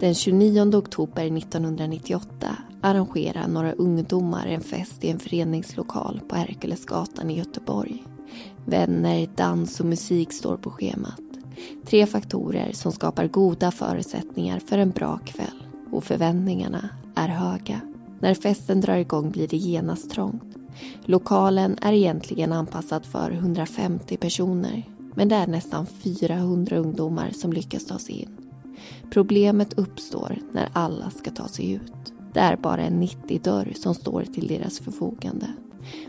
Den 29 oktober 1998 arrangerar några ungdomar en fest i en föreningslokal på Herkulesgatan i Göteborg. Vänner, dans och musik står på schemat. Tre faktorer som skapar goda förutsättningar för en bra kväll. Och förväntningarna är höga. När festen drar igång blir det genast trångt. Lokalen är egentligen anpassad för 150 personer men det är nästan 400 ungdomar som lyckas ta sig in. Problemet uppstår när alla ska ta sig ut. Det är bara en 90-dörr som står till deras förfogande.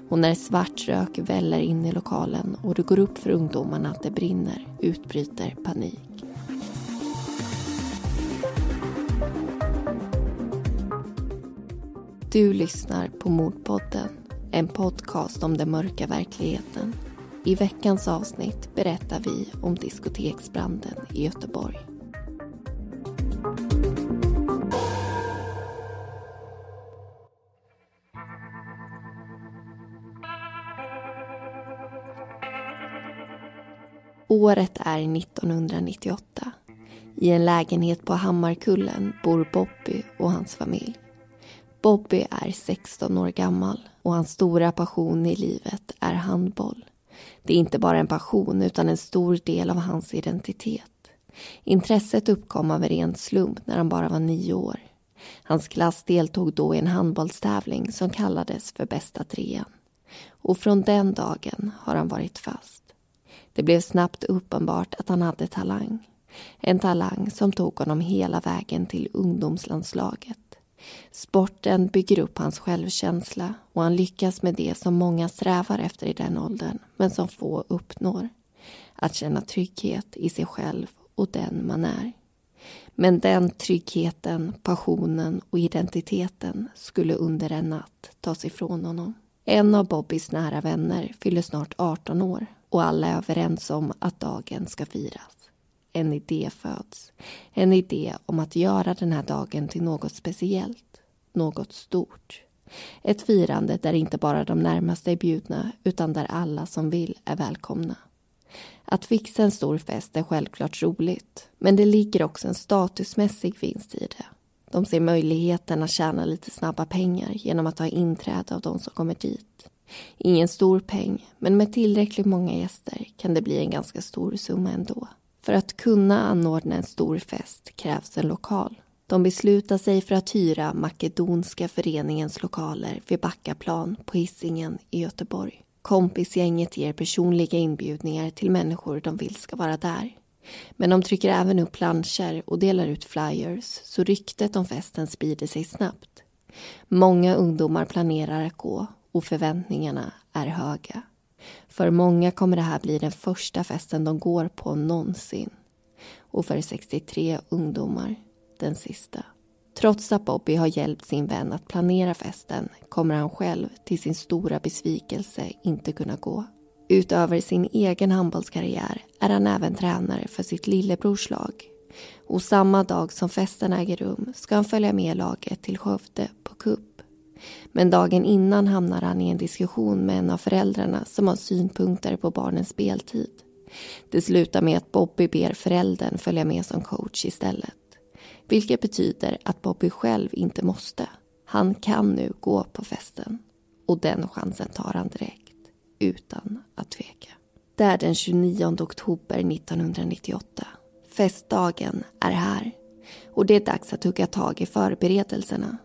Och när svart rök väller in i lokalen och det går upp för ungdomarna att det brinner utbryter panik. Du lyssnar på Mordpodden, en podcast om den mörka verkligheten. I veckans avsnitt berättar vi om diskoteksbranden i Göteborg. Året är 1998. I en lägenhet på Hammarkullen bor Bobby och hans familj. Bobby är 16 år gammal och hans stora passion i livet är handboll. Det är inte bara en passion utan en stor del av hans identitet. Intresset uppkom av en ren slump när han bara var nio år. Hans klass deltog då i en handbollstävling som kallades för bästa trean. Och från den dagen har han varit fast. Det blev snabbt uppenbart att han hade talang. En talang som tog honom hela vägen till ungdomslandslaget. Sporten bygger upp hans självkänsla och han lyckas med det som många strävar efter i den åldern men som få uppnår. Att känna trygghet i sig själv och den man är. Men den tryggheten, passionen och identiteten skulle under en natt tas ifrån honom. En av Bobbys nära vänner fyller snart 18 år och alla är överens om att dagen ska firas. En idé föds. En idé om att göra den här dagen till något speciellt, något stort. Ett firande där inte bara de närmaste är bjudna utan där alla som vill är välkomna. Att fixa en stor fest är självklart roligt men det ligger också en statusmässig vinst i det. De ser möjligheten att tjäna lite snabba pengar genom att ha inträde av de som kommer dit. Ingen stor peng, men med tillräckligt många gäster kan det bli en ganska stor summa ändå. För att kunna anordna en stor fest krävs en lokal. De beslutar sig för att hyra Makedonska föreningens lokaler vid Backaplan på Hisingen i Göteborg. Kompisgänget ger personliga inbjudningar till människor de vill ska vara där. Men de trycker även upp planscher och delar ut flyers så ryktet om festen sprider sig snabbt. Många ungdomar planerar att gå och förväntningarna är höga. För många kommer det här bli den första festen de går på någonsin. Och för 63 ungdomar, den sista. Trots att Bobby har hjälpt sin vän att planera festen kommer han själv till sin stora besvikelse inte kunna gå. Utöver sin egen handbollskarriär är han även tränare för sitt lillebrors lag. Och samma dag som festen äger rum ska han följa med laget till Skövde på cup. Men dagen innan hamnar han i en diskussion med en av föräldrarna som har synpunkter på barnens speltid. Det slutar med att Bobby ber föräldern följa med som coach istället. Vilket betyder att Bobby själv inte måste. Han kan nu gå på festen. Och den chansen tar han direkt, utan att tveka. Det är den 29 oktober 1998. Festdagen är här. Och det är dags att hugga tag i förberedelserna.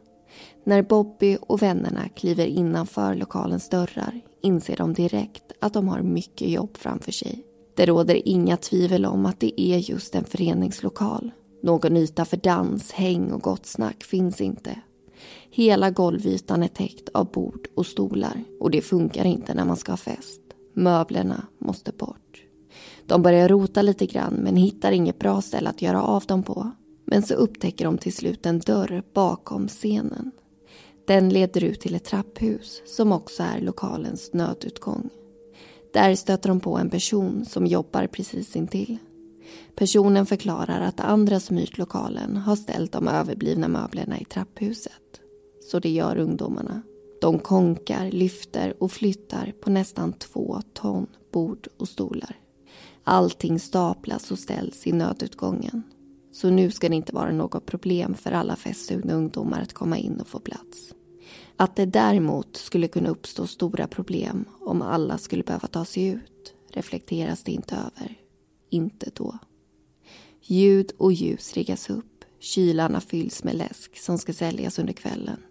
När Bobby och vännerna kliver innanför lokalens dörrar inser de direkt att de har mycket jobb framför sig. Det råder inga tvivel om att det är just en föreningslokal. Någon yta för dans, häng och gott snack finns inte. Hela golvytan är täckt av bord och stolar och det funkar inte när man ska ha fest. Möblerna måste bort. De börjar rota lite grann men hittar inget bra ställe att göra av dem på. Men så upptäcker de till slut en dörr bakom scenen. Den leder ut till ett trapphus som också är lokalens nödutgång. Där stöter de på en person som jobbar precis intill. Personen förklarar att andra som hyrt lokalen har ställt de överblivna möblerna i trapphuset. Så det gör ungdomarna. De konkar, lyfter och flyttar på nästan två ton bord och stolar. Allting staplas och ställs i nödutgången. Så nu ska det inte vara något problem för alla festsugna ungdomar att komma in och få plats. Att det däremot skulle kunna uppstå stora problem om alla skulle behöva ta sig ut reflekteras det inte över. Inte då. Ljud och ljus riggas upp. Kylarna fylls med läsk som ska säljas under kvällen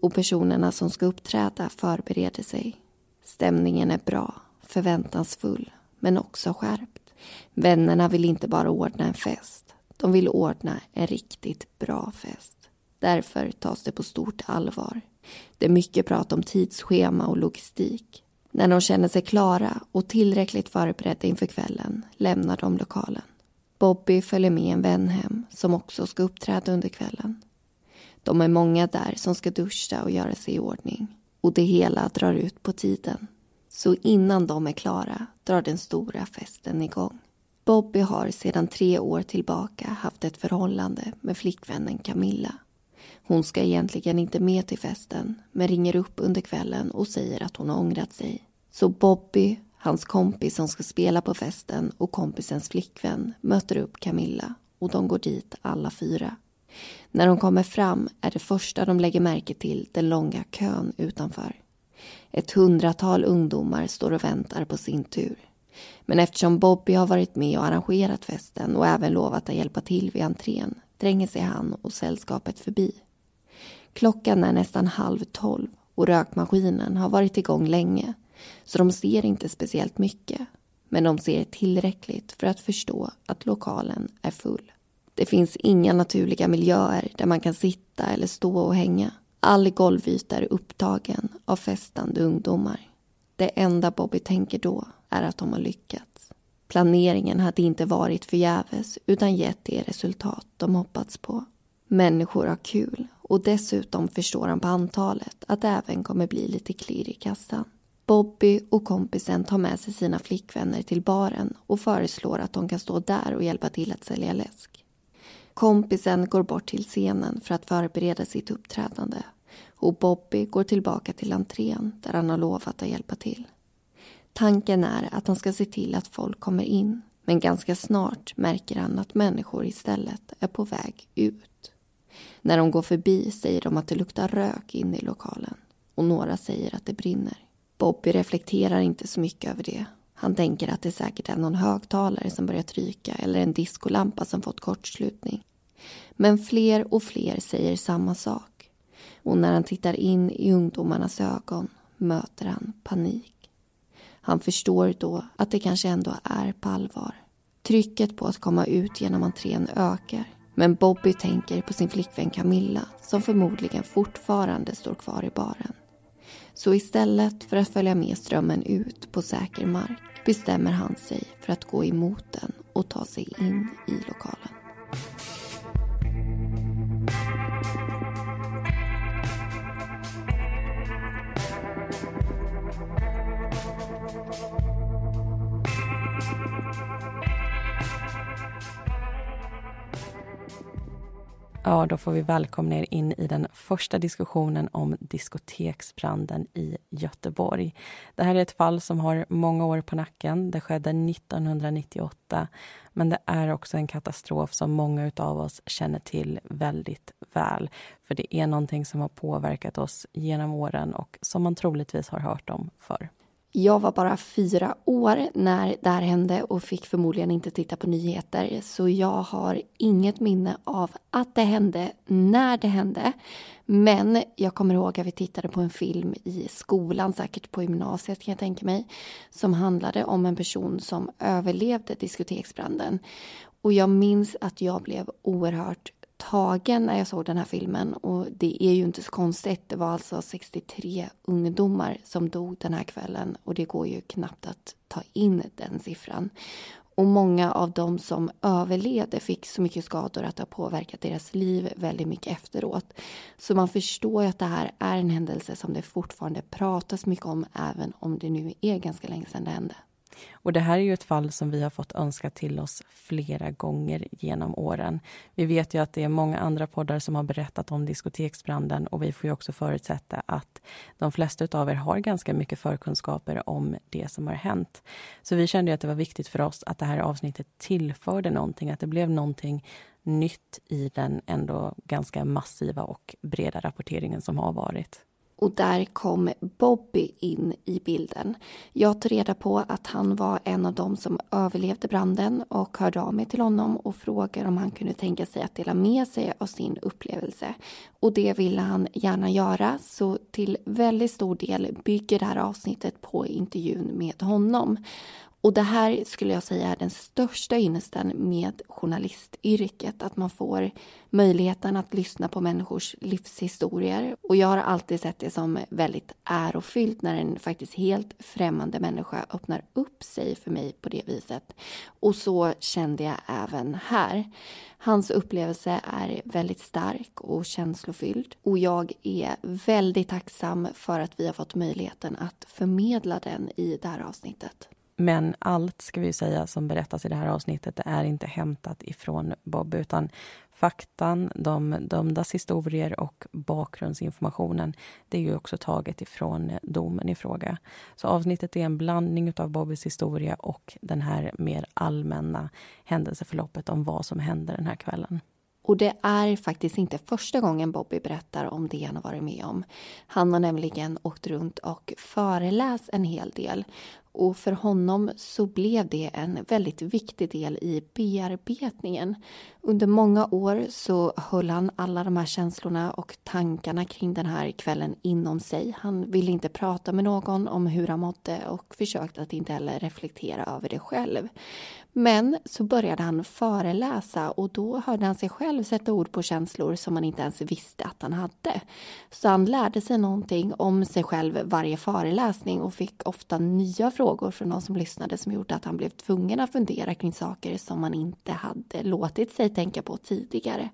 och personerna som ska uppträda förbereder sig. Stämningen är bra, förväntansfull, men också skärpt. Vännerna vill inte bara ordna en fest. De vill ordna en riktigt bra fest. Därför tas det på stort allvar. Det är mycket prat om tidsschema och logistik. När de känner sig klara och tillräckligt förberedda inför kvällen lämnar de lokalen. Bobby följer med en vän hem som också ska uppträda under kvällen. De är många där som ska duscha och göra sig i ordning. Och det hela drar ut på tiden. Så innan de är klara drar den stora festen igång. Bobby har sedan tre år tillbaka haft ett förhållande med flickvännen Camilla. Hon ska egentligen inte med till festen men ringer upp under kvällen och säger att hon har ångrat sig. Så Bobby, hans kompis som ska spela på festen och kompisens flickvän möter upp Camilla och de går dit alla fyra. När de kommer fram är det första de lägger märke till den långa kön utanför. Ett hundratal ungdomar står och väntar på sin tur. Men eftersom Bobby har varit med och arrangerat festen och även lovat att hjälpa till vid entrén tränger sig han och sällskapet förbi. Klockan är nästan halv tolv och rökmaskinen har varit igång länge så de ser inte speciellt mycket. Men de ser tillräckligt för att förstå att lokalen är full. Det finns inga naturliga miljöer där man kan sitta eller stå och hänga. All golvyta är upptagen av festande ungdomar. Det enda Bobby tänker då är att de har lyckats. Planeringen hade inte varit förgäves utan gett det resultat de hoppats på. Människor har kul och dessutom förstår han på antalet att det även kommer bli lite klirr i kassan. Bobby och kompisen tar med sig sina flickvänner till baren och föreslår att de kan stå där och hjälpa till att sälja läsk. Kompisen går bort till scenen för att förbereda sitt uppträdande och Bobby går tillbaka till entrén där han har lovat att hjälpa till. Tanken är att han ska se till att folk kommer in men ganska snart märker han att människor istället är på väg ut. När de går förbi säger de att det luktar rök inne i lokalen och några säger att det brinner. Bobby reflekterar inte så mycket över det. Han tänker att det säkert är någon högtalare som börjat ryka eller en diskolampa som fått kortslutning. Men fler och fler säger samma sak. Och när han tittar in i ungdomarnas ögon möter han panik. Han förstår då att det kanske ändå är på allvar. Trycket på att komma ut genom entrén ökar. Men Bobby tänker på sin flickvän Camilla som förmodligen fortfarande står kvar i baren. Så istället för att följa med strömmen ut på säker mark bestämmer han sig för att gå emot den och ta sig in i lokalen. Ja, då får vi välkomna er in i den första diskussionen om diskoteksbranden i Göteborg. Det här är ett fall som har många år på nacken. Det skedde 1998. Men det är också en katastrof som många av oss känner till väldigt väl. För det är någonting som har påverkat oss genom åren och som man troligtvis har hört om förr. Jag var bara fyra år när det här hände och fick förmodligen inte titta på nyheter. Så jag har inget minne av att det hände när det hände. Men jag kommer ihåg att vi tittade på en film i skolan, säkert på gymnasiet kan jag tänka mig, som handlade om en person som överlevde diskoteksbranden. Och jag minns att jag blev oerhört tagen när jag såg den här filmen och det är ju inte så konstigt. Det var alltså 63 ungdomar som dog den här kvällen och det går ju knappt att ta in den siffran. Och många av dem som överlevde fick så mycket skador att det har påverkat deras liv väldigt mycket efteråt. Så man förstår ju att det här är en händelse som det fortfarande pratas mycket om även om det nu är ganska länge sedan det hände. Och det här är ju ett fall som vi har fått önska till oss flera gånger genom åren. Vi vet ju att det är många andra poddar som har berättat om diskoteksbranden och vi får ju också förutsätta att de flesta av er har ganska mycket förkunskaper om det som har hänt. Så vi kände att det var viktigt för oss att det här avsnittet tillförde någonting, att det blev någonting nytt i den ändå ganska massiva och breda rapporteringen som har varit. Och där kom Bobby in i bilden. Jag tog reda på att han var en av dem som överlevde branden och hörde av mig till honom och frågade om han kunde tänka sig att dela med sig av sin upplevelse. Och det ville han gärna göra, så till väldigt stor del bygger det här avsnittet på intervjun med honom. Och det här skulle jag säga är den största ynnesten med journalistyrket. Att man får möjligheten att lyssna på människors livshistorier. Och jag har alltid sett det som väldigt ärofyllt när en faktiskt helt främmande människa öppnar upp sig för mig på det viset. Och så kände jag även här. Hans upplevelse är väldigt stark och känslofylld. Och jag är väldigt tacksam för att vi har fått möjligheten att förmedla den i det här avsnittet. Men allt ska vi säga som berättas i det här avsnittet är inte hämtat ifrån Bob utan faktan, de dömdas historier och bakgrundsinformationen det är ju också taget ifrån domen i fråga. Så avsnittet är en blandning av Bobbys historia och den här mer allmänna händelseförloppet om vad som hände den här kvällen. Och det är faktiskt inte första gången Bobby berättar om det han har varit med om. Han har nämligen åkt runt och föreläst en hel del och för honom så blev det en väldigt viktig del i bearbetningen. Under många år så höll han alla de här känslorna och tankarna kring den här kvällen inom sig. Han ville inte prata med någon om hur han mådde och försökte att inte heller reflektera över det själv. Men så började han föreläsa och då hörde han sig själv sätta ord på känslor som han inte ens visste att han hade. Så han lärde sig någonting om sig själv varje föreläsning och fick ofta nya frågor frågor från de som lyssnade som gjorde att han blev tvungen att fundera kring saker som han inte hade låtit sig tänka på tidigare.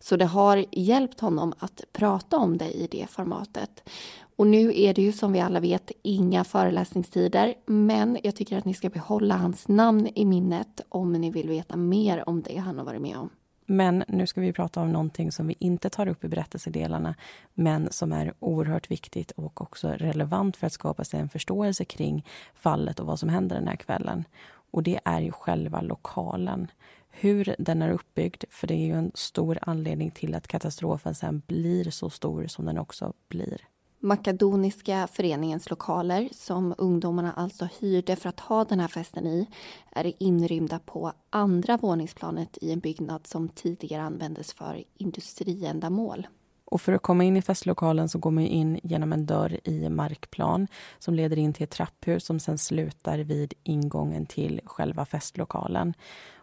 Så det har hjälpt honom att prata om det i det formatet. Och nu är det ju som vi alla vet inga föreläsningstider, men jag tycker att ni ska behålla hans namn i minnet om ni vill veta mer om det han har varit med om. Men nu ska vi prata om någonting som vi inte tar upp i berättelsedelarna men som är oerhört viktigt och också relevant för att skapa sig en förståelse kring fallet och vad som händer den här kvällen. Och det är ju själva lokalen. Hur den är uppbyggd, för det är ju en stor anledning till att katastrofen sen blir så stor som den också blir. Makedoniska föreningens lokaler, som ungdomarna alltså hyrde för att ha den här festen i, är inrymda på andra våningsplanet i en byggnad som tidigare användes för industriändamål. Och för att komma in i festlokalen så går man in genom en dörr i markplan som leder in till ett trapphus som sen slutar vid ingången till själva festlokalen.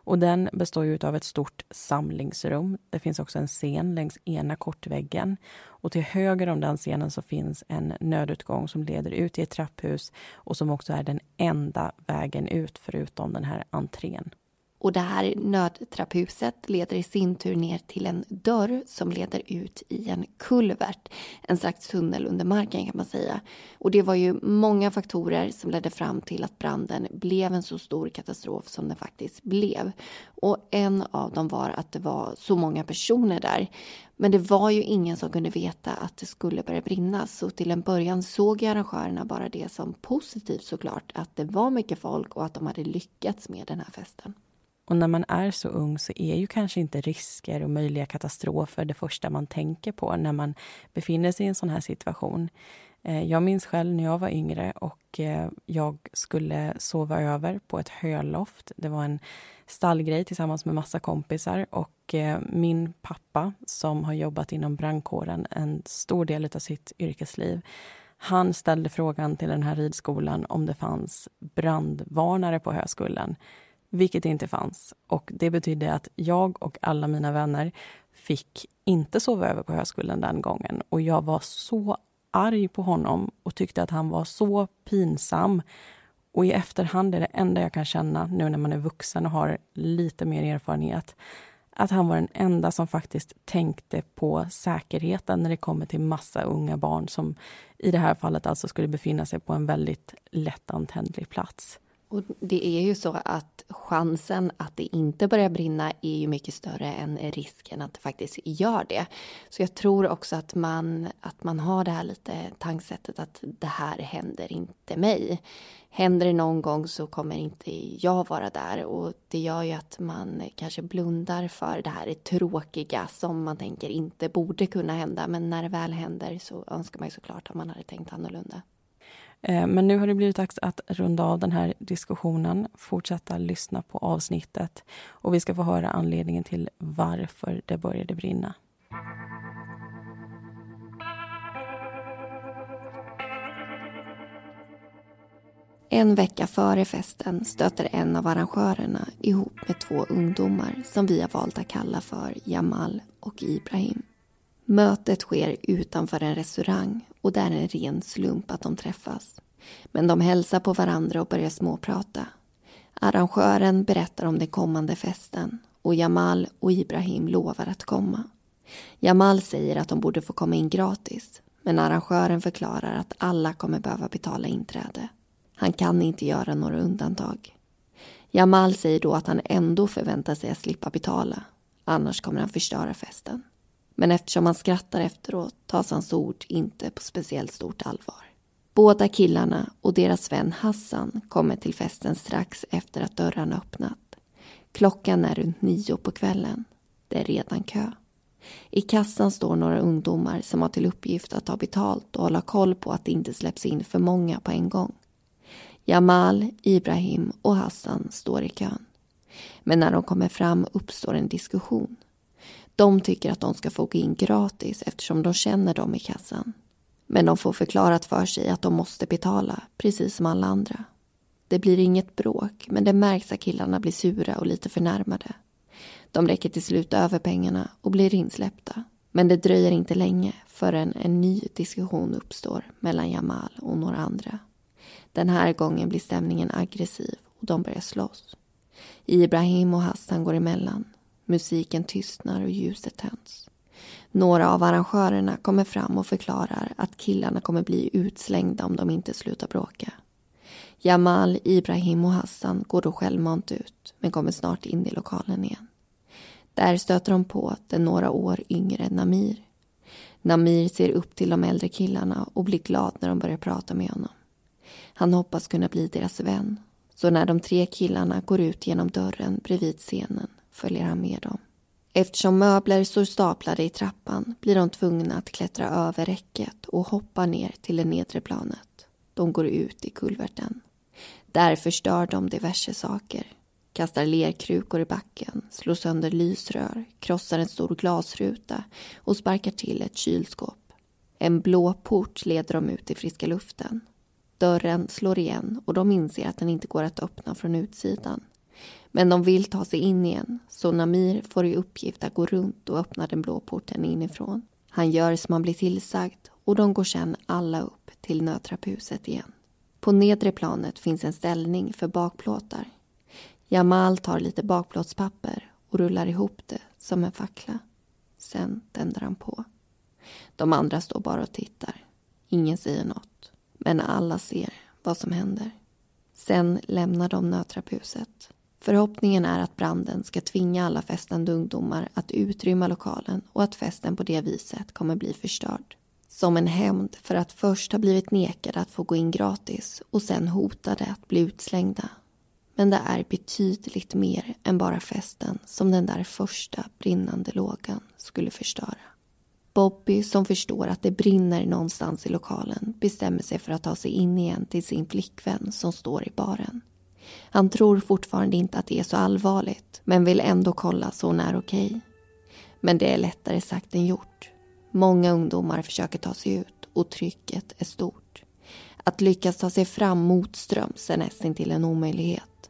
Och den består ju av ett stort samlingsrum. Det finns också en scen längs ena kortväggen. Och till höger om den scenen så finns en nödutgång som leder ut i ett trapphus och som också är den enda vägen ut förutom den här entrén. Och det här nödtrapphuset leder i sin tur ner till en dörr som leder ut i en kulvert. En slags tunnel under marken kan man säga. Och det var ju många faktorer som ledde fram till att branden blev en så stor katastrof som den faktiskt blev. Och en av dem var att det var så många personer där. Men det var ju ingen som kunde veta att det skulle börja brinna så till en början såg arrangörerna bara det som positivt såklart att det var mycket folk och att de hade lyckats med den här festen. Och när man är så ung så är ju kanske inte risker och möjliga katastrofer det första man tänker på när man befinner sig i en sån här situation. Eh, jag minns själv när jag var yngre och eh, jag skulle sova över på ett höloft. Det var en stallgrej tillsammans med massa kompisar och eh, min pappa som har jobbat inom brandkåren en stor del av sitt yrkesliv han ställde frågan till den här ridskolan om det fanns brandvarnare på Höskullen vilket inte fanns. Och Det betydde att jag och alla mina vänner fick inte sova över på högskolan den gången. Och Jag var så arg på honom och tyckte att han var så pinsam. Och i efterhand är det enda jag kan känna, nu när man är vuxen och har lite mer erfarenhet, att han var den enda som faktiskt tänkte på säkerheten när det kommer till massa unga barn som i det här fallet alltså skulle befinna sig på en väldigt lättantändlig plats. Och det är ju så att chansen att det inte börjar brinna är ju mycket större än risken att det faktiskt gör det. Så jag tror också att man, att man har det här lite tankesättet att det här händer inte mig. Händer det någon gång så kommer inte jag vara där och det gör ju att man kanske blundar för det här tråkiga som man tänker inte borde kunna hända. Men när det väl händer så önskar man ju såklart att man hade tänkt annorlunda. Eh, men nu har det blivit dags att runda av den här diskussionen, fortsätta lyssna på avsnittet och vi ska få höra anledningen till varför det började brinna. En vecka före festen stöter en av arrangörerna ihop med två ungdomar som vi har valt att kalla för Jamal och Ibrahim. Mötet sker utanför en restaurang och det är en ren slump att de träffas. Men de hälsar på varandra och börjar småprata. Arrangören berättar om den kommande festen och Jamal och Ibrahim lovar att komma. Jamal säger att de borde få komma in gratis men arrangören förklarar att alla kommer behöva betala inträde. Han kan inte göra några undantag. Jamal säger då att han ändå förväntar sig att slippa betala annars kommer han förstöra festen. Men eftersom han skrattar efteråt tas hans ord inte på speciellt stort allvar. Båda killarna och deras vän Hassan kommer till festen strax efter att dörrarna öppnat. Klockan är runt nio på kvällen. Det är redan kö. I kassan står några ungdomar som har till uppgift att ta betalt och hålla koll på att det inte släpps in för många på en gång. Jamal, Ibrahim och Hassan står i kön. Men när de kommer fram uppstår en diskussion. De tycker att de ska få gå in gratis eftersom de känner dem i kassan. Men de får förklarat för sig att de måste betala, precis som alla andra. Det blir inget bråk, men det märks att killarna blir sura och lite förnärmade. De räcker till slut över pengarna och blir insläppta. Men det dröjer inte länge förrän en ny diskussion uppstår mellan Jamal och några andra. Den här gången blir stämningen aggressiv och de börjar slåss. Ibrahim och Hassan går emellan. Musiken tystnar och ljuset tänds. Några av arrangörerna kommer fram och förklarar att killarna kommer bli utslängda om de inte slutar bråka. Jamal, Ibrahim och Hassan går då självmant ut men kommer snart in i lokalen igen. Där stöter de på den några år yngre Namir. Namir ser upp till de äldre killarna och blir glad när de börjar prata med honom. Han hoppas kunna bli deras vän. Så när de tre killarna går ut genom dörren bredvid scenen följer han med dem. Eftersom möbler står staplade i trappan blir de tvungna att klättra över räcket och hoppa ner till det nedre planet. De går ut i kulverten. Där förstör de diverse saker. Kastar lerkrukor i backen, slår sönder lysrör, krossar en stor glasruta och sparkar till ett kylskåp. En blå port leder dem ut i friska luften. Dörren slår igen och de inser att den inte går att öppna från utsidan. Men de vill ta sig in igen, så Namir får i uppgift att gå runt och öppna den blå porten inifrån. Han gör som han blir tillsagd och de går sedan alla upp till nötrapphuset igen. På nedre planet finns en ställning för bakplåtar. Jamal tar lite bakplåtspapper och rullar ihop det som en fackla. Sen tänder han på. De andra står bara och tittar. Ingen säger något. Men alla ser vad som händer. Sen lämnar de nötrapphuset. Förhoppningen är att branden ska tvinga alla festande ungdomar att utrymma lokalen och att festen på det viset kommer bli förstörd. Som en hämnd för att först ha blivit nekade att få gå in gratis och sen hotade att bli utslängda. Men det är betydligt mer än bara festen som den där första brinnande lågan skulle förstöra. Bobby, som förstår att det brinner någonstans i lokalen bestämmer sig för att ta sig in igen till sin flickvän som står i baren. Han tror fortfarande inte att det är så allvarligt men vill ändå kolla så hon är okej. Okay. Men det är lättare sagt än gjort. Många ungdomar försöker ta sig ut och trycket är stort. Att lyckas ta sig fram motströms är nästintill en omöjlighet.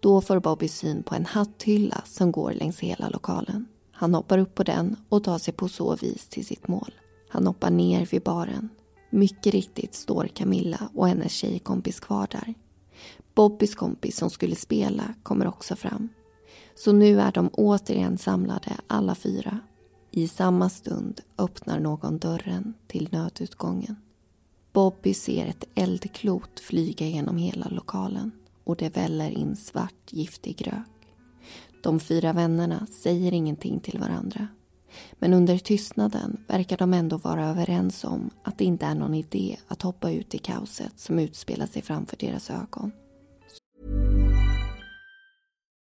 Då får Bobby syn på en hatthylla som går längs hela lokalen. Han hoppar upp på den och tar sig på så vis till sitt mål. Han hoppar ner vid baren. Mycket riktigt står Camilla och hennes tjejkompis kvar där. Bobbys kompis som skulle spela kommer också fram. Så nu är de återigen samlade alla fyra. I samma stund öppnar någon dörren till nödutgången. Bobby ser ett eldklot flyga genom hela lokalen och det väller in svart giftig rök. De fyra vännerna säger ingenting till varandra. Men under tystnaden verkar de ändå vara överens om att det inte är någon idé att hoppa ut i kaoset som utspelar sig framför deras ögon.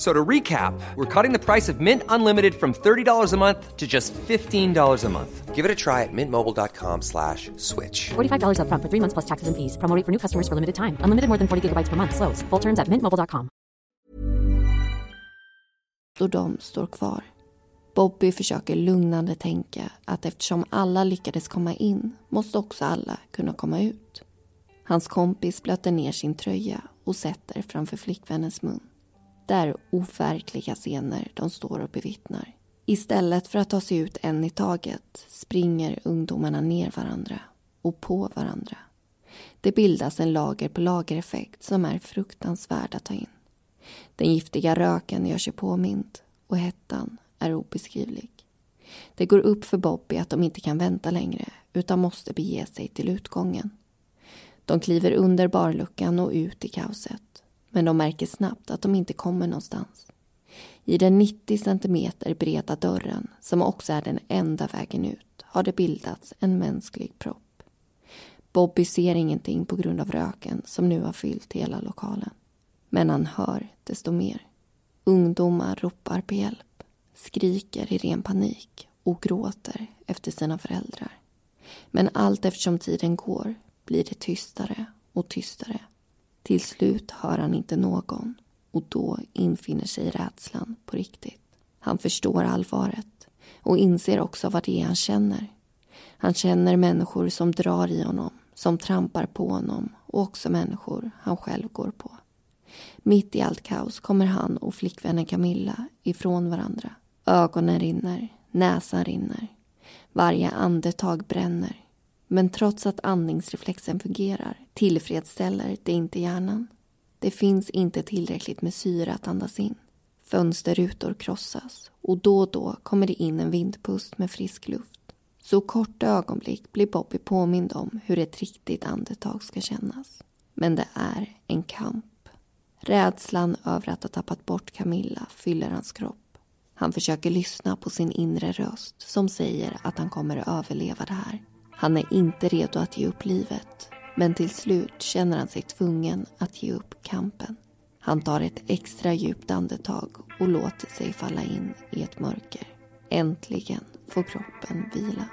So to recap, we're cutting the price of Mint Unlimited from $30 a month to just $15 a month. Give it a try at mintmobile.com slash switch. $45 up front for three months plus taxes and fees. Promo for new customers for limited time. Unlimited more than 40 gigabytes per month. Slows. Full terms at mintmobile.com. Då de står kvar. Bobby försöker lugnande tänka att eftersom alla lyckades komma in måste också alla kunna komma ut. Hans kompis blöter ner sin tröja och sätter framför flickvännens mun. Det är overkliga scener de står och bevittnar. Istället för att ta sig ut en i taget springer ungdomarna ner varandra och på varandra. Det bildas en lager på lager-effekt som är fruktansvärd att ta in. Den giftiga röken gör sig påmind och hettan är obeskrivlig. Det går upp för Bobby att de inte kan vänta längre utan måste bege sig till utgången. De kliver under barluckan och ut i kaoset. Men de märker snabbt att de inte kommer någonstans. I den 90 centimeter breda dörren, som också är den enda vägen ut, har det bildats en mänsklig propp. Bobby ser ingenting på grund av röken som nu har fyllt hela lokalen. Men han hör desto mer. Ungdomar ropar på hjälp, skriker i ren panik och gråter efter sina föräldrar. Men allt eftersom tiden går blir det tystare och tystare till slut hör han inte någon och då infinner sig rädslan på riktigt. Han förstår allvaret och inser också vad det är han känner. Han känner människor som drar i honom, som trampar på honom och också människor han själv går på. Mitt i allt kaos kommer han och flickvännen Camilla ifrån varandra. Ögonen rinner, näsan rinner. Varje andetag bränner. Men trots att andningsreflexen fungerar tillfredsställer det inte hjärnan. Det finns inte tillräckligt med syre att andas in. Fönsterrutor krossas och då och då kommer det in en vindpust med frisk luft. Så korta ögonblick blir Bobby påmind om hur ett riktigt andetag ska kännas. Men det är en kamp. Rädslan över att ha tappat bort Camilla fyller hans kropp. Han försöker lyssna på sin inre röst som säger att han kommer att överleva det här. Han är inte redo att ge upp livet men till slut känner han sig tvungen att ge upp kampen. Han tar ett extra djupt andetag och låter sig falla in i ett mörker. Äntligen får kroppen vila.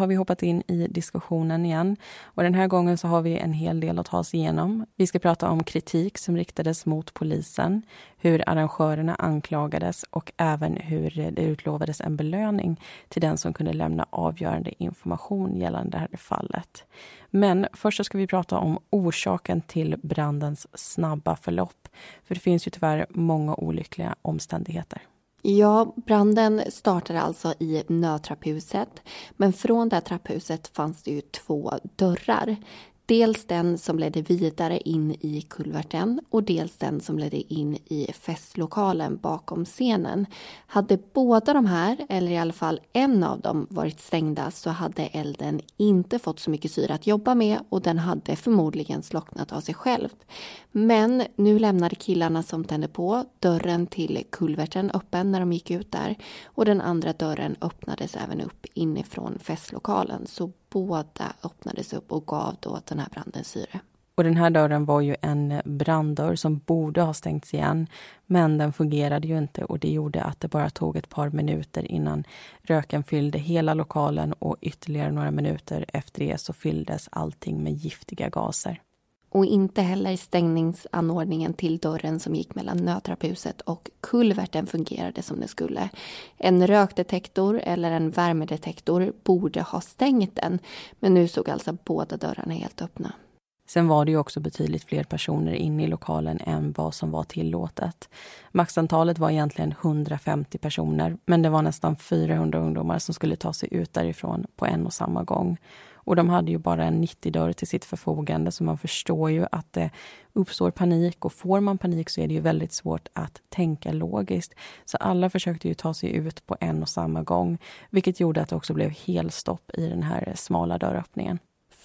Har vi hoppat in i diskussionen igen. Och Den här gången så har vi en hel del att ta oss igenom. Vi ska prata om kritik som riktades mot polisen, hur arrangörerna anklagades och även hur det utlovades en belöning till den som kunde lämna avgörande information gällande det här fallet. Men först så ska vi prata om orsaken till brandens snabba förlopp. För det finns ju tyvärr många olyckliga omständigheter. Ja, branden startade alltså i nödtrapphuset. Men från det här trapphuset fanns det ju två dörrar. Dels den som ledde vidare in i kulverten och dels den som ledde in i festlokalen bakom scenen. Hade båda de här, eller i alla fall en av dem, varit stängda så hade elden inte fått så mycket syre att jobba med och den hade förmodligen slocknat av sig själv. Men nu lämnade killarna som tände på dörren till kulverten öppen när de gick ut där och den andra dörren öppnades även upp inifrån festlokalen så båda öppnades upp och gav då den här branden syre. Och den här dörren var ju en branddörr som borde ha stängts igen. Men den fungerade ju inte och det gjorde att det bara tog ett par minuter innan röken fyllde hela lokalen och ytterligare några minuter efter det så fylldes allting med giftiga gaser och inte heller stängningsanordningen till dörren som gick mellan nödtrapphuset och kulverten fungerade som det skulle. En rökdetektor eller en värmedetektor borde ha stängt den men nu såg alltså båda dörrarna helt öppna. Sen var det ju också betydligt fler personer inne i lokalen än vad som var tillåtet. Maxantalet var egentligen 150 personer men det var nästan 400 ungdomar som skulle ta sig ut därifrån på en och samma gång. Och de hade ju bara en 90-dörr till sitt förfogande så man förstår ju att det uppstår panik och får man panik så är det ju väldigt svårt att tänka logiskt. Så alla försökte ju ta sig ut på en och samma gång vilket gjorde att det också blev helstopp i den här eh, smala dörröppningen.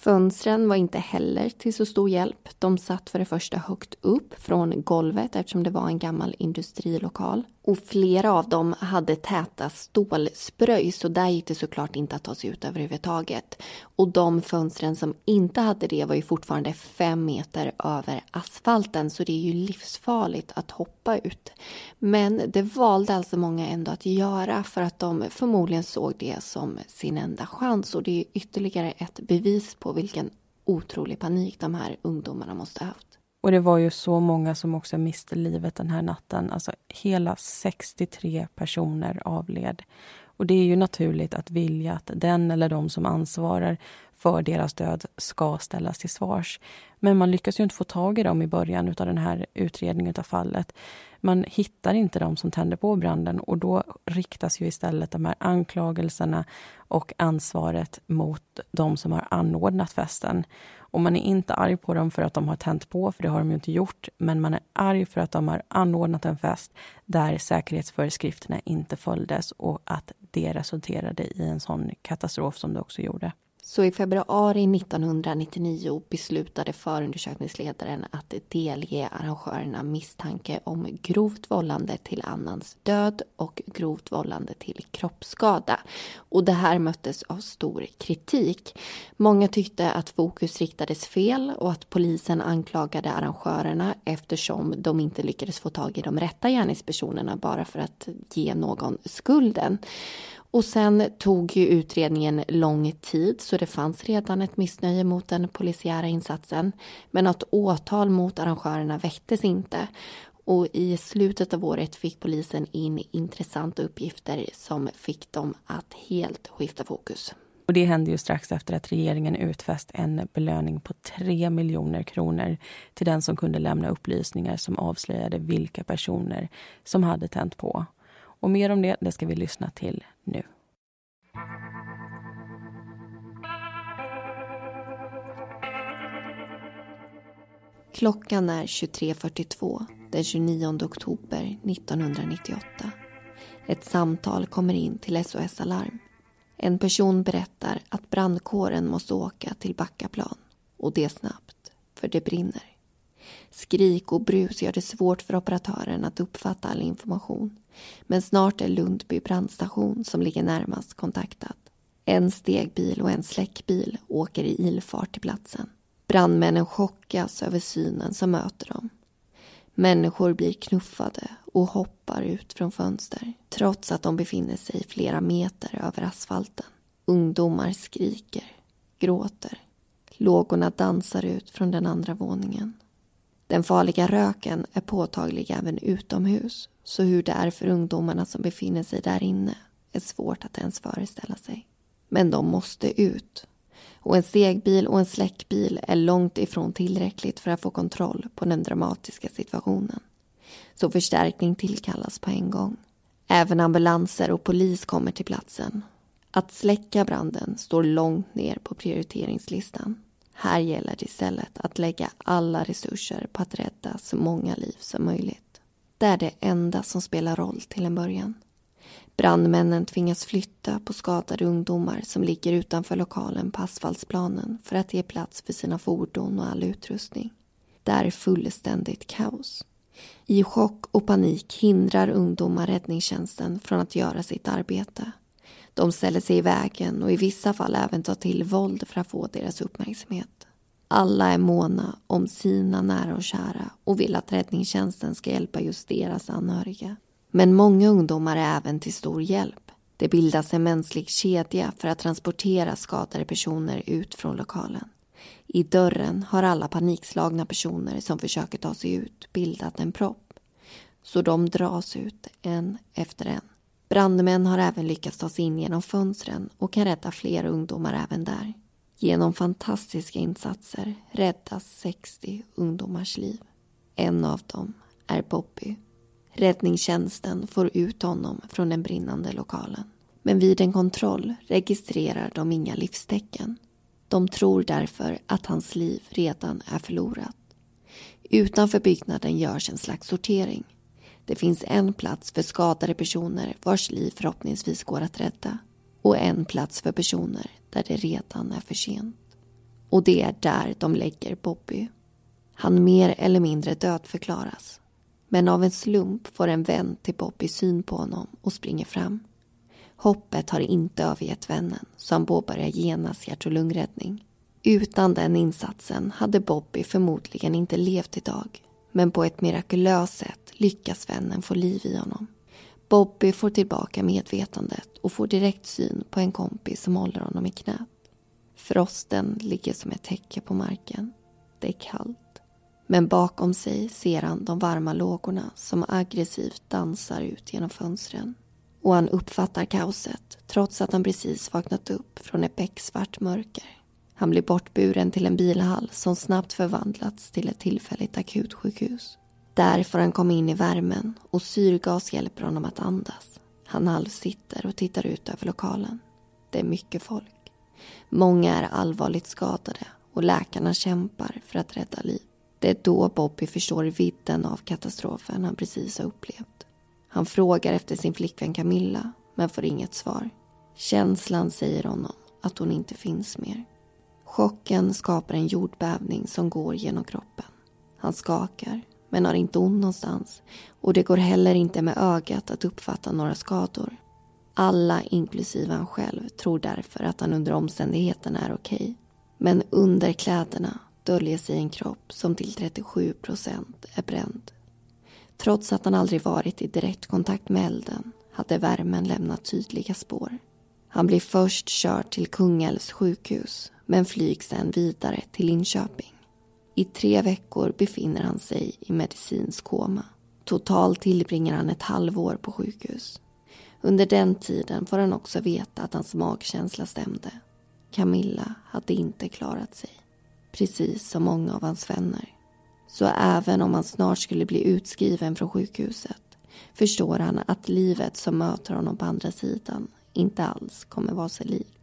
Fönstren var inte heller till så stor hjälp. De satt för det första högt upp från golvet eftersom det var en gammal industrilokal. Och flera av dem hade täta stålspröj så där gick det såklart inte att ta sig ut överhuvudtaget. Och de fönstren som inte hade det var ju fortfarande fem meter över asfalten så det är ju livsfarligt att hoppa ut. Men det valde alltså många ändå att göra för att de förmodligen såg det som sin enda chans och det är ytterligare ett bevis på vilken otrolig panik de här ungdomarna måste ha haft. Och det var ju så många som också miste livet den här natten. Alltså hela 63 personer avled. Och det är ju naturligt att vilja att den eller de som ansvarar för deras död ska ställas till svars. Men man lyckas ju inte få tag i dem i början av den här utredningen av fallet. Man hittar inte de som tände på branden och då riktas ju istället de här anklagelserna och ansvaret mot de som har anordnat festen. Och man är inte arg på dem för att de har tänt på, för det har de ju inte gjort. Men man är arg för att de har anordnat en fest där säkerhetsföreskrifterna inte följdes och att det resulterade i en sån katastrof som det också gjorde. Så i februari 1999 beslutade förundersökningsledaren att delge arrangörerna misstanke om grovt vållande till annans död och grovt vållande till kroppsskada. Och det här möttes av stor kritik. Många tyckte att fokus riktades fel och att polisen anklagade arrangörerna eftersom de inte lyckades få tag i de rätta gärningspersonerna bara för att ge någon skulden. Och sen tog ju utredningen lång tid så det fanns redan ett missnöje mot den polisiära insatsen. Men något åtal mot arrangörerna väcktes inte. Och i slutet av året fick polisen in intressanta uppgifter som fick dem att helt skifta fokus. Och det hände ju strax efter att regeringen utfäst en belöning på 3 miljoner kronor till den som kunde lämna upplysningar som avslöjade vilka personer som hade tänt på. Och mer om det, det ska vi lyssna till nu. Klockan är 23.42 den 29 oktober 1998. Ett samtal kommer in till SOS Alarm. En person berättar att brandkåren måste åka till Backaplan. Och det snabbt, för det brinner. Skrik och brus gör det svårt för operatören att uppfatta all information. Men snart är Lundby brandstation, som ligger närmast, kontaktat. En stegbil och en släckbil åker i ilfart till platsen. Brandmännen chockas över synen som möter dem. Människor blir knuffade och hoppar ut från fönster trots att de befinner sig flera meter över asfalten. Ungdomar skriker, gråter. Lågorna dansar ut från den andra våningen. Den farliga röken är påtaglig även utomhus så hur det är för ungdomarna som befinner sig där inne är svårt att ens föreställa sig. Men de måste ut. Och en stegbil och en släckbil är långt ifrån tillräckligt för att få kontroll på den dramatiska situationen. Så förstärkning tillkallas på en gång. Även ambulanser och polis kommer till platsen. Att släcka branden står långt ner på prioriteringslistan. Här gäller det istället att lägga alla resurser på att rädda så många liv som möjligt. Det är det enda som spelar roll till en början. Brandmännen tvingas flytta på skadade ungdomar som ligger utanför lokalen på asfaltsplanen för att ge plats för sina fordon och all utrustning. Det är fullständigt kaos. I chock och panik hindrar ungdomar räddningstjänsten från att göra sitt arbete. De ställer sig i vägen och i vissa fall även tar till våld för att få deras uppmärksamhet. Alla är måna om sina nära och kära och vill att räddningstjänsten ska hjälpa just deras anhöriga. Men många ungdomar är även till stor hjälp. Det bildas en mänsklig kedja för att transportera skadade personer ut från lokalen. I dörren har alla panikslagna personer som försöker ta sig ut bildat en propp. Så de dras ut en efter en. Brandmän har även lyckats ta sig in genom fönstren och kan rädda fler ungdomar även där. Genom fantastiska insatser räddas 60 ungdomars liv. En av dem är Bobby. Räddningstjänsten får ut honom från den brinnande lokalen. Men vid en kontroll registrerar de inga livstecken. De tror därför att hans liv redan är förlorat. Utanför byggnaden görs en slags sortering. Det finns en plats för skadade personer vars liv förhoppningsvis går att rädda och en plats för personer där det redan är för sent. Och det är där de lägger Bobby. Han mer eller mindre dödförklaras. Men av en slump får en vän till Bobby syn på honom och springer fram. Hoppet har inte övergett vännen så han påbörjar genast hjärt och lungräddning. Utan den insatsen hade Bobby förmodligen inte levt idag. Men på ett mirakulöst sätt lyckas vännen få liv i honom. Bobby får tillbaka medvetandet och får direkt syn på en kompis som håller honom i knät. Frosten ligger som ett täcke på marken. Det är kallt. Men bakom sig ser han de varma lågorna som aggressivt dansar ut genom fönstren. Och han uppfattar kaoset trots att han precis vaknat upp från ett becksvart mörker. Han blir bortburen till en bilhall som snabbt förvandlats till ett tillfälligt akutsjukhus. Där får han komma in i värmen och syrgas hjälper honom att andas. Han halvsitter och tittar ut över lokalen. Det är mycket folk. Många är allvarligt skadade och läkarna kämpar för att rädda liv. Det är då Bobby förstår vidden av katastrofen han precis har upplevt. Han frågar efter sin flickvän Camilla, men får inget svar. Känslan säger honom att hon inte finns mer. Chocken skapar en jordbävning som går genom kroppen. Han skakar, men har inte ont någonstans och det går heller inte med ögat att uppfatta några skador. Alla, inklusive han själv, tror därför att han under omständigheterna är okej. Okay. Men under kläderna döljer sig en kropp som till 37 procent är bränd. Trots att han aldrig varit i direktkontakt med elden hade värmen lämnat tydliga spår. Han blir först körd till Kungälvs sjukhus men flygs sen vidare till Linköping. I tre veckor befinner han sig i medicinsk koma. Totalt tillbringar han ett halvår på sjukhus. Under den tiden får han också veta att hans magkänsla stämde. Camilla hade inte klarat sig precis som många av hans vänner. Så även om han snart skulle bli utskriven från sjukhuset förstår han att livet som möter honom på andra sidan inte alls kommer vara sig likt.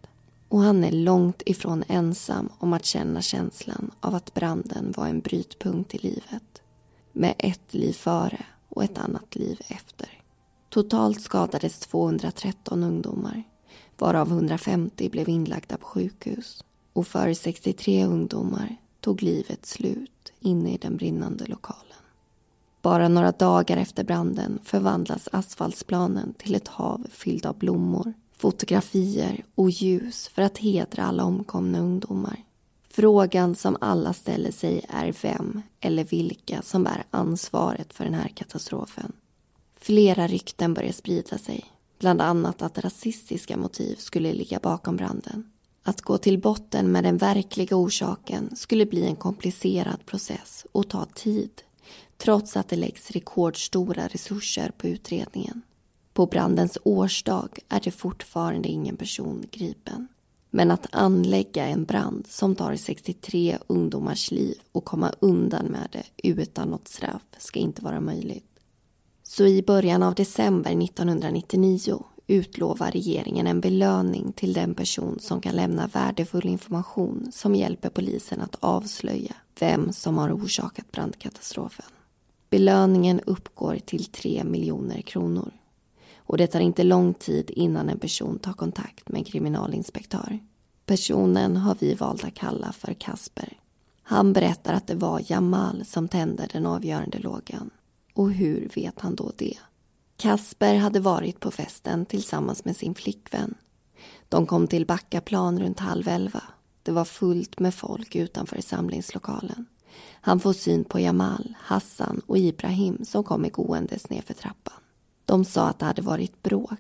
Och han är långt ifrån ensam om att känna känslan av att branden var en brytpunkt i livet. Med ett liv före och ett annat liv efter. Totalt skadades 213 ungdomar varav 150 blev inlagda på sjukhus och för 63 ungdomar tog livet slut inne i den brinnande lokalen. Bara några dagar efter branden förvandlas asfaltsplanen till ett hav fyllt av blommor, fotografier och ljus för att hedra alla omkomna ungdomar. Frågan som alla ställer sig är vem eller vilka som bär ansvaret för den här katastrofen. Flera rykten börjar sprida sig, bland annat att rasistiska motiv skulle ligga bakom branden. Att gå till botten med den verkliga orsaken skulle bli en komplicerad process och ta tid trots att det läggs rekordstora resurser på utredningen. På brandens årsdag är det fortfarande ingen person gripen. Men att anlägga en brand som tar 63 ungdomars liv och komma undan med det utan något straff ska inte vara möjligt. Så i början av december 1999 utlovar regeringen en belöning till den person som kan lämna värdefull information som hjälper polisen att avslöja vem som har orsakat brandkatastrofen. Belöningen uppgår till 3 miljoner kronor. Och det tar inte lång tid innan en person tar kontakt med en kriminalinspektör. Personen har vi valt att kalla för Kasper. Han berättar att det var Jamal som tände den avgörande lågan. Och hur vet han då det? Kasper hade varit på festen tillsammans med sin flickvän. De kom till Backaplan runt halv elva. Det var fullt med folk utanför samlingslokalen. Han får syn på Jamal, Hassan och Ibrahim som kommer gåendes nerför trappan. De sa att det hade varit bråk.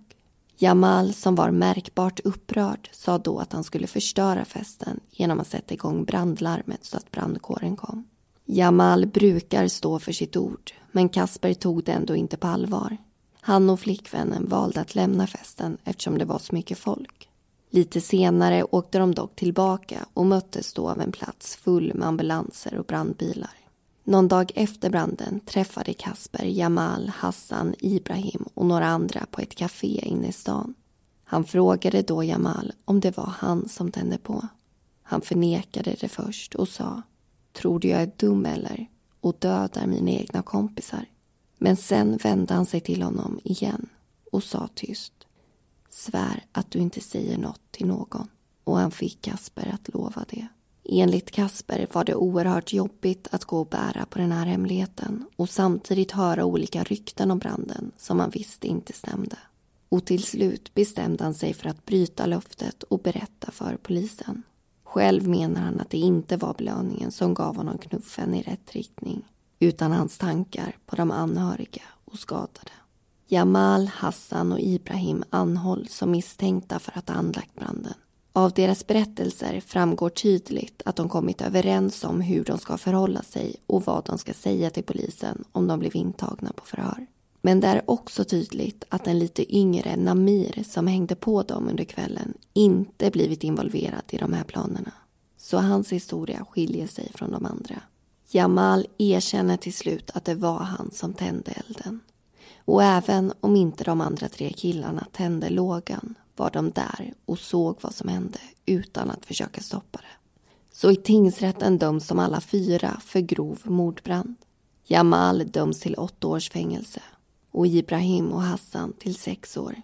Jamal, som var märkbart upprörd, sa då att han skulle förstöra festen genom att sätta igång brandlarmet så att brandkåren kom. Jamal brukar stå för sitt ord, men Kasper tog det ändå inte på allvar. Han och flickvännen valde att lämna festen eftersom det var så mycket folk. Lite senare åkte de dock tillbaka och möttes då av en plats full med ambulanser och brandbilar. Någon dag efter branden träffade Kasper Jamal, Hassan, Ibrahim och några andra på ett café inne i stan. Han frågade då Jamal om det var han som tände på. Han förnekade det först och sa Tror du jag är dum eller? Och dödar mina egna kompisar. Men sen vände han sig till honom igen och sa tyst Svär att du inte säger något till någon. Och han fick Kasper att lova det. Enligt Kasper var det oerhört jobbigt att gå och bära på den här hemligheten och samtidigt höra olika rykten om branden som han visste inte stämde. Och till slut bestämde han sig för att bryta löftet och berätta för polisen. Själv menar han att det inte var belöningen som gav honom knuffen i rätt riktning utan hans tankar på de anhöriga och skadade. Jamal, Hassan och Ibrahim anhålls som misstänkta för att ha anlagt branden. Av deras berättelser framgår tydligt att de kommit överens om hur de ska förhålla sig och vad de ska säga till polisen om de blev intagna på förhör. Men det är också tydligt att den lite yngre Namir som hängde på dem under kvällen inte blivit involverad i de här planerna. Så hans historia skiljer sig från de andra. Jamal erkänner till slut att det var han som tände elden. Och även om inte de andra tre killarna tände lågan var de där och såg vad som hände utan att försöka stoppa det. Så i tingsrätten döms de alla fyra för grov mordbrand. Jamal döms till åtta års fängelse och Ibrahim och Hassan till sex år.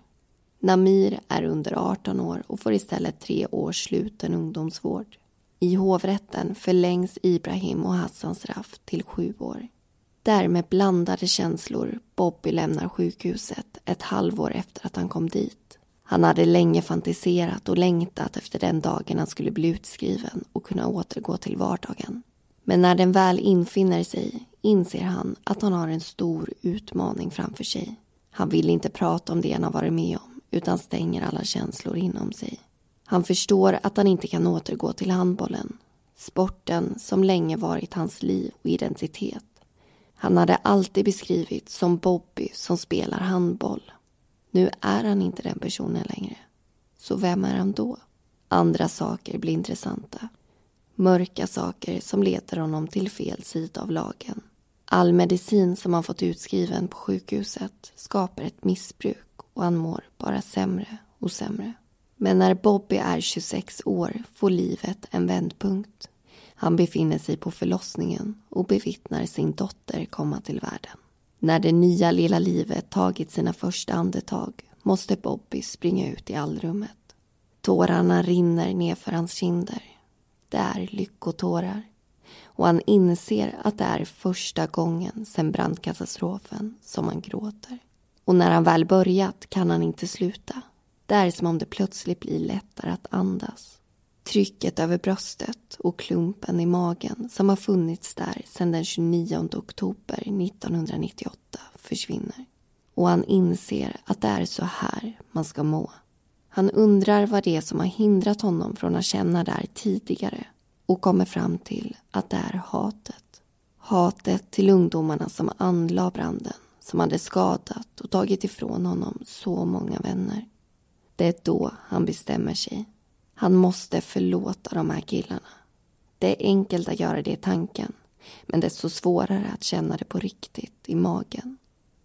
Namir är under 18 år och får istället tre års sluten ungdomsvård. I hovrätten förlängs Ibrahim och Hassans straff till sju år. Där med blandade känslor Bobby lämnar sjukhuset ett halvår efter att han kom dit. Han hade länge fantiserat och längtat efter den dagen han skulle bli utskriven och kunna återgå till vardagen. Men när den väl infinner sig inser han att han har en stor utmaning framför sig. Han vill inte prata om det han har varit med om utan stänger alla känslor inom sig. Han förstår att han inte kan återgå till handbollen. Sporten som länge varit hans liv och identitet. Han hade alltid beskrivits som Bobby som spelar handboll. Nu är han inte den personen längre. Så vem är han då? Andra saker blir intressanta. Mörka saker som leder honom till fel sida av lagen. All medicin som han fått utskriven på sjukhuset skapar ett missbruk och han mår bara sämre och sämre. Men när Bobby är 26 år får livet en vändpunkt. Han befinner sig på förlossningen och bevittnar sin dotter komma till världen. När det nya lilla livet tagit sina första andetag måste Bobby springa ut i allrummet. Tårarna rinner nerför hans kinder. Det är lyckotårar. Och han inser att det är första gången sedan brandkatastrofen som han gråter. Och när han väl börjat kan han inte sluta. Det är som om det plötsligt blir lättare att andas. Trycket över bröstet och klumpen i magen som har funnits där sedan den 29 oktober 1998 försvinner. Och han inser att det är så här man ska må. Han undrar vad det är som har hindrat honom från att känna det här tidigare och kommer fram till att det är hatet. Hatet till ungdomarna som anlade branden, som hade skadat och tagit ifrån honom så många vänner. Det är då han bestämmer sig han måste förlåta de här killarna. Det är enkelt att göra det i tanken men desto svårare att känna det på riktigt i magen.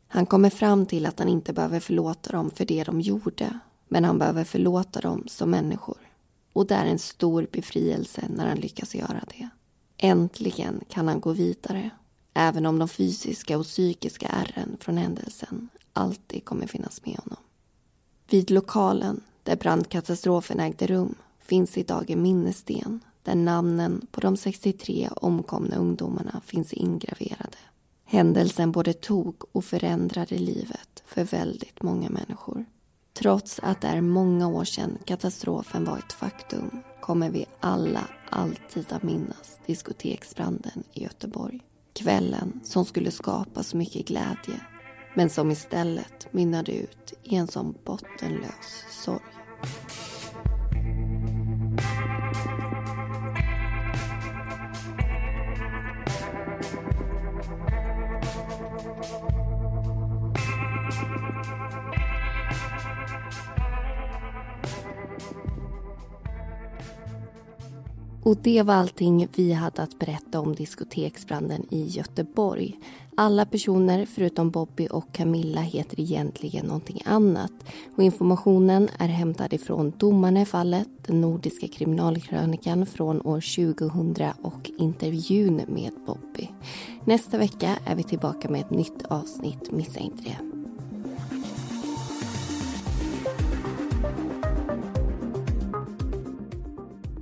Han kommer fram till att han inte behöver förlåta dem för det de gjorde men han behöver förlåta dem som människor. Och det är en stor befrielse när han lyckas göra det. Äntligen kan han gå vidare även om de fysiska och psykiska ärren från händelsen alltid kommer finnas med honom. Vid lokalen där brandkatastrofen ägde rum finns idag en minnessten där namnen på de 63 omkomna ungdomarna finns ingraverade. Händelsen både tog och förändrade livet för väldigt många människor. Trots att det är många år sedan katastrofen var ett faktum kommer vi alla alltid att minnas diskoteksbranden i Göteborg. Kvällen som skulle skapa så mycket glädje men som istället mynnade ut i en sån bottenlös sorg. Och det var allting vi hade att berätta om diskoteksbranden i Göteborg. Alla personer förutom Bobby och Camilla heter egentligen någonting annat. Och informationen är hämtad ifrån domarna i fallet, den nordiska kriminalkrönikan från år 2000 och intervjun med Bobby. Nästa vecka är vi tillbaka med ett nytt avsnitt, missa inte det.